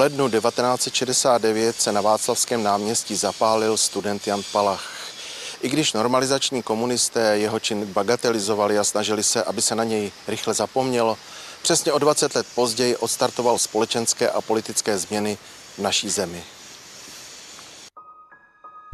lednu 1969 se na Václavském náměstí zapálil student Jan Palach. I když normalizační komunisté jeho čin bagatelizovali a snažili se, aby se na něj rychle zapomnělo, přesně o 20 let později odstartoval společenské a politické změny v naší zemi.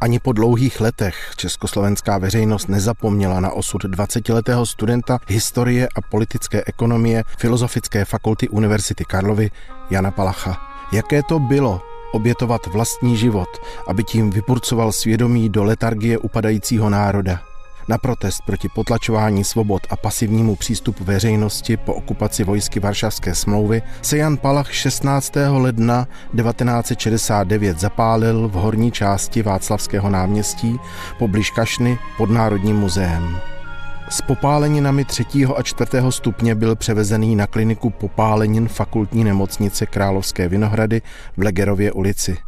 Ani po dlouhých letech československá veřejnost nezapomněla na osud 20-letého studenta historie a politické ekonomie Filozofické fakulty Univerzity Karlovy Jana Palacha. Jaké to bylo obětovat vlastní život, aby tím vypurcoval svědomí do letargie upadajícího národa? Na protest proti potlačování svobod a pasivnímu přístupu veřejnosti po okupaci vojsky Varšavské smlouvy se Jan Palach 16. ledna 1969 zapálil v horní části Václavského náměstí poblíž Kašny pod Národním muzeem. S popáleninami třetího a čtvrtého stupně byl převezený na kliniku popálenin fakultní nemocnice Královské Vinohrady v Legerově ulici.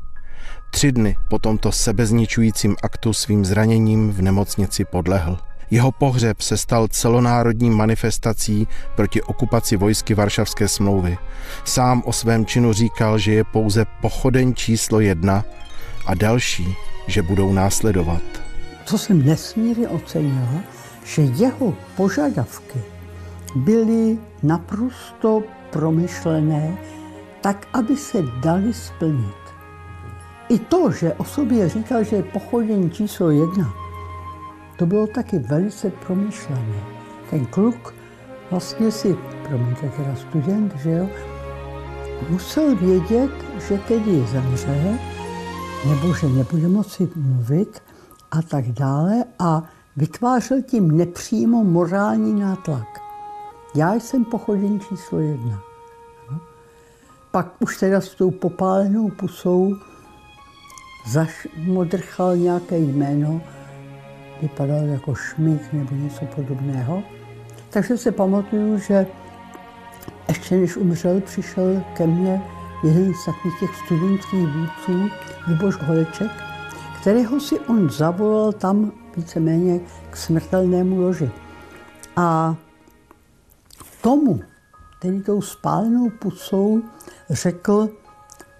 Tři dny po tomto sebezničujícím aktu svým zraněním v nemocnici podlehl. Jeho pohřeb se stal celonárodní manifestací proti okupaci vojsky Varšavské smlouvy. Sám o svém činu říkal, že je pouze pochodeň číslo jedna a další, že budou následovat. Co jsem nesmírně ocenila, že jeho požadavky byly naprosto promyšlené, tak, aby se dali splnit. I to, že o sobě říkal, že je pochodění číslo jedna, to bylo taky velice promyšlené. Ten kluk vlastně si, promiňte, teda student, že jo, musel vědět, že tedy zemře, nebo že nebude moci mluvit a tak dále a vytvářel tím nepřímo morální nátlak. Já jsem pochodění číslo jedna. Pak už teda s tou popálenou pusou zašmodrchal nějaké jméno, vypadal jako šmík nebo něco podobného. Takže se pamatuju, že ještě než umřel, přišel ke mně jeden z takových těch studentských vůdců, Luboš Holeček, kterého si on zavolal tam víceméně k smrtelnému loži. A tomu, tedy tou spálenou pusou, řekl,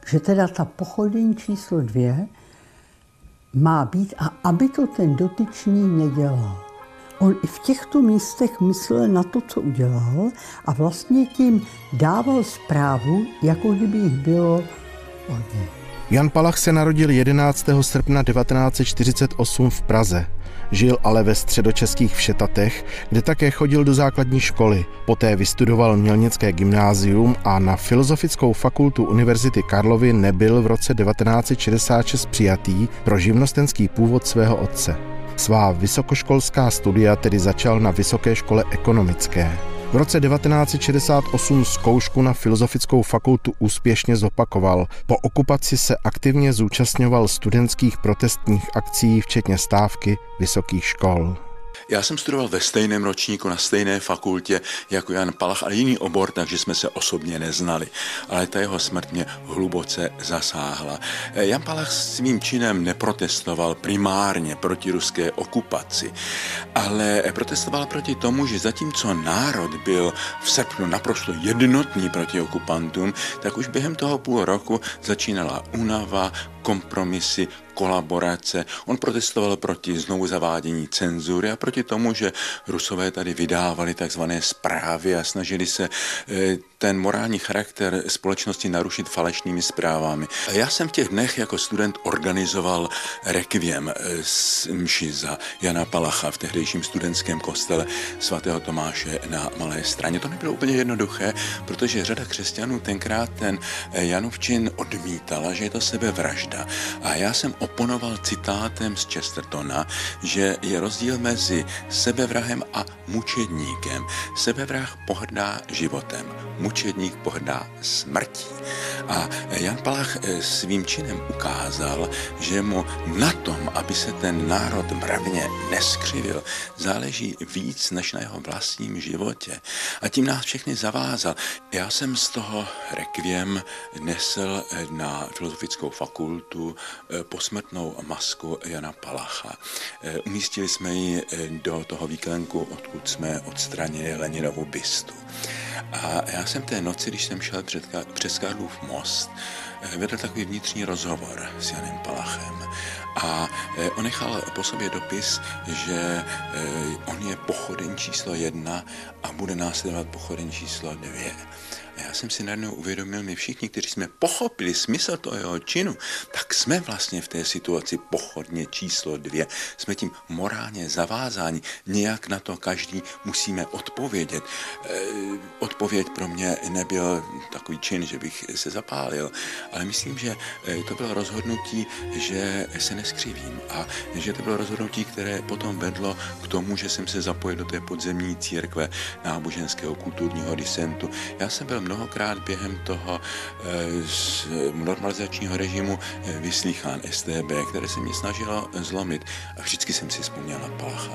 že teda ta pochodeň číslo dvě má být a aby to ten dotyčný nedělal. On i v těchto místech myslel na to, co udělal a vlastně tím dával zprávu, jako kdyby jich bylo hodně. Jan Palach se narodil 11. srpna 1948 v Praze. Žil ale ve středočeských Všetatech, kde také chodil do základní školy. Poté vystudoval Mělnické gymnázium a na Filozofickou fakultu Univerzity Karlovy nebyl v roce 1966 přijatý pro živnostenský původ svého otce. Svá vysokoškolská studia tedy začal na Vysoké škole ekonomické. V roce 1968 zkoušku na Filozofickou fakultu úspěšně zopakoval. Po okupaci se aktivně zúčastňoval studentských protestních akcí, včetně stávky vysokých škol. Já jsem studoval ve stejném ročníku na stejné fakultě jako Jan Palach, ale jiný obor, takže jsme se osobně neznali. Ale ta jeho smrt mě hluboce zasáhla. Jan Palach svým činem neprotestoval primárně proti ruské okupaci, ale protestoval proti tomu, že zatímco národ byl v srpnu naprosto jednotný proti okupantům, tak už během toho půl roku začínala únava, kompromisy, kolaborace. On protestoval proti znovu zavádění cenzury a proti tomu, že Rusové tady vydávali takzvané zprávy a snažili se eh, ten morální charakter společnosti narušit falešnými zprávami. Já jsem v těch dnech jako student organizoval rekviem z eh, mši za Jana Palacha v tehdejším studentském kostele svatého Tomáše na Malé straně. To nebylo úplně jednoduché, protože řada křesťanů tenkrát ten eh, Janovčin odmítala, že je to sebevražda. A já jsem oponoval citátem z Chestertona, že je rozdíl mezi sebevrahem a mučedníkem. Sebevrah pohrdá životem, mučedník pohrdá smrtí. A Jan Palach eh, svým činem ukázal, že mu na tom, aby se ten národ mravně neskřivil, záleží víc než na jeho vlastním životě. A tím nás všechny zavázal. Já jsem z toho rekviem nesl eh, na filozofickou fakultu eh, posmrtnou masku Jana Palacha. Umístili jsme ji do toho výklenku, odkud jsme odstranili Leninovu bystu. A já jsem té noci, když jsem šel před, přes Karlův most, eh, vedl takový vnitřní rozhovor s Janem Palachem. A eh, on nechal po sobě dopis, že on je pochoden číslo jedna a bude následovat pochoden číslo dvě. Jsem si najednou uvědomil, my všichni, kteří jsme pochopili smysl toho jeho činu, tak jsme vlastně v té situaci pochodně číslo dvě. Jsme tím morálně zavázáni, nějak na to každý musíme odpovědět. E, odpověď pro mě nebyl takový čin, že bych se zapálil, ale myslím, že e, to bylo rozhodnutí, že se neskřivím a že to bylo rozhodnutí, které potom vedlo k tomu, že jsem se zapojil do té podzemní církve náboženského kulturního disentu. Já jsem byl mnohokrát během toho eh, normalizačního režimu eh, vyslýchán STB, které se mě snažilo zlomit. A vždycky jsem si vzpomněl na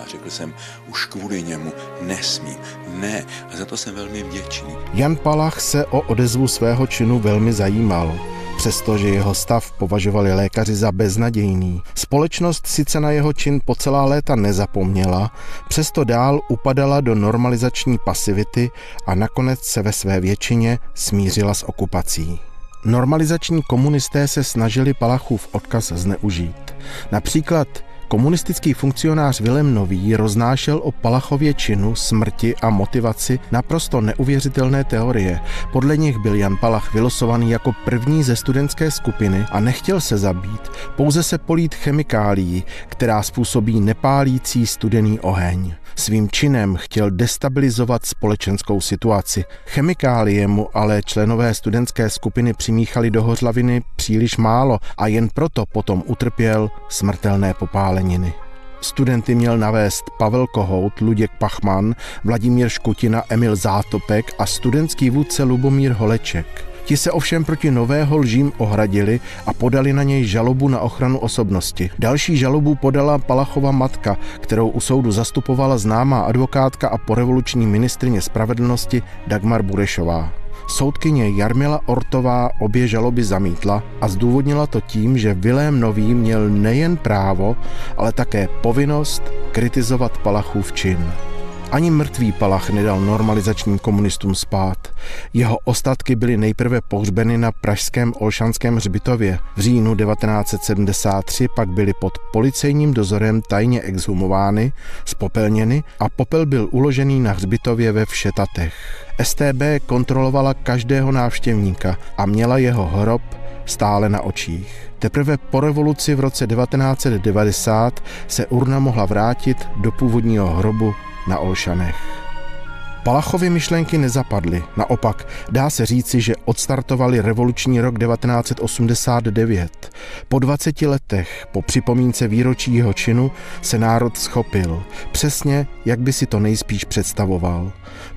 a řekl jsem, už kvůli němu nesmím, ne. A za to jsem velmi vděčný. Jan Palach se o odezvu svého činu velmi zajímal přestože jeho stav považovali lékaři za beznadějný. Společnost sice na jeho čin po celá léta nezapomněla, přesto dál upadala do normalizační pasivity a nakonec se ve své většině smířila s okupací. Normalizační komunisté se snažili Palachův odkaz zneužít. Například Komunistický funkcionář Vilem Nový roznášel o Palachově činu, smrti a motivaci naprosto neuvěřitelné teorie. Podle nich byl Jan Palach vylosovaný jako první ze studentské skupiny a nechtěl se zabít, pouze se polít chemikálií, která způsobí nepálící studený oheň. Svým činem chtěl destabilizovat společenskou situaci. Chemikálie mu ale členové studentské skupiny přimíchali do hořlaviny příliš málo a jen proto potom utrpěl smrtelné popáleniny. Studenty měl navést Pavel Kohout, Luděk Pachman, Vladimír Škutina, Emil Zátopek a studentský vůdce Lubomír Holeček. Ti se ovšem proti nového lžím ohradili a podali na něj žalobu na ochranu osobnosti. Další žalobu podala Palachova matka, kterou u soudu zastupovala známá advokátka a porevoluční ministrině spravedlnosti Dagmar Burešová. Soudkyně Jarmila Ortová obě žaloby zamítla a zdůvodnila to tím, že Vilém Nový měl nejen právo, ale také povinnost kritizovat Palachův čin. Ani mrtvý Palach nedal normalizačním komunistům spát. Jeho ostatky byly nejprve pohřbeny na pražském Olšanském hřbitově. V říjnu 1973 pak byly pod policejním dozorem tajně exhumovány, spopelněny a popel byl uložený na hřbitově ve Všetatech. STB kontrolovala každého návštěvníka a měla jeho hrob stále na očích. Teprve po revoluci v roce 1990 se urna mohla vrátit do původního hrobu na Olšanech. Palachovy myšlenky nezapadly, naopak dá se říci, že odstartovali revoluční rok 1989. Po 20 letech, po připomínce výročí jeho činu, se národ schopil, přesně jak by si to nejspíš představoval.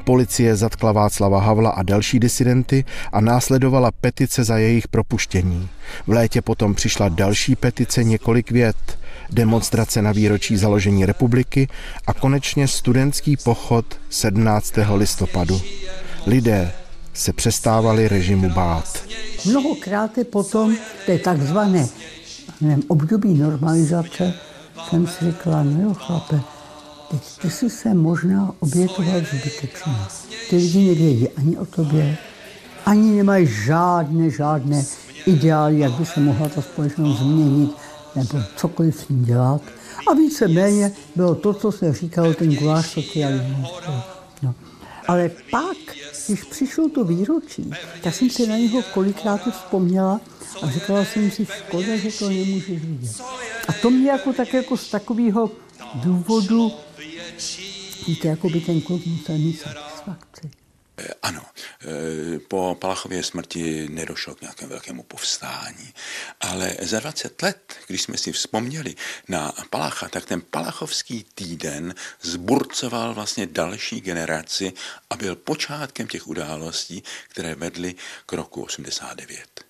Policie zatkla Václava Havla a další disidenty a následovala petice za jejich propuštění. V létě potom přišla další petice několik vět – demonstrace na výročí založení republiky a konečně studentský pochod 17. listopadu. Lidé se přestávali režimu bát. Mnohokrát potom té takzvané nevím, období normalizace jsem si řekla, no jo chlape, teď ty si se možná obětovat zbytečně. Ty lidi nevědí ani o tobě, ani nemají žádné, žádné ideály, jak by se mohla ta společnost změnit nebo cokoliv s ním dělat. A víceméně bylo to, co se říkalo, ten guláš socialismus. No. Ale pak, když přišlo to výročí, tak jsem si na něho kolikrát vzpomněla a říkala jsem si, škoda, že to nemůžeš vidět. A to mě jako tak jako z takového důvodu, víte, jako by ten klub musel mít satisfakci. Eh, ano, eh, po Palachově smrti nedošlo k nějakému velkému povstání, ale za 20 let, když jsme si vzpomněli na Palacha, tak ten Palachovský týden zburcoval vlastně další generaci a byl počátkem těch událostí, které vedly k roku 89.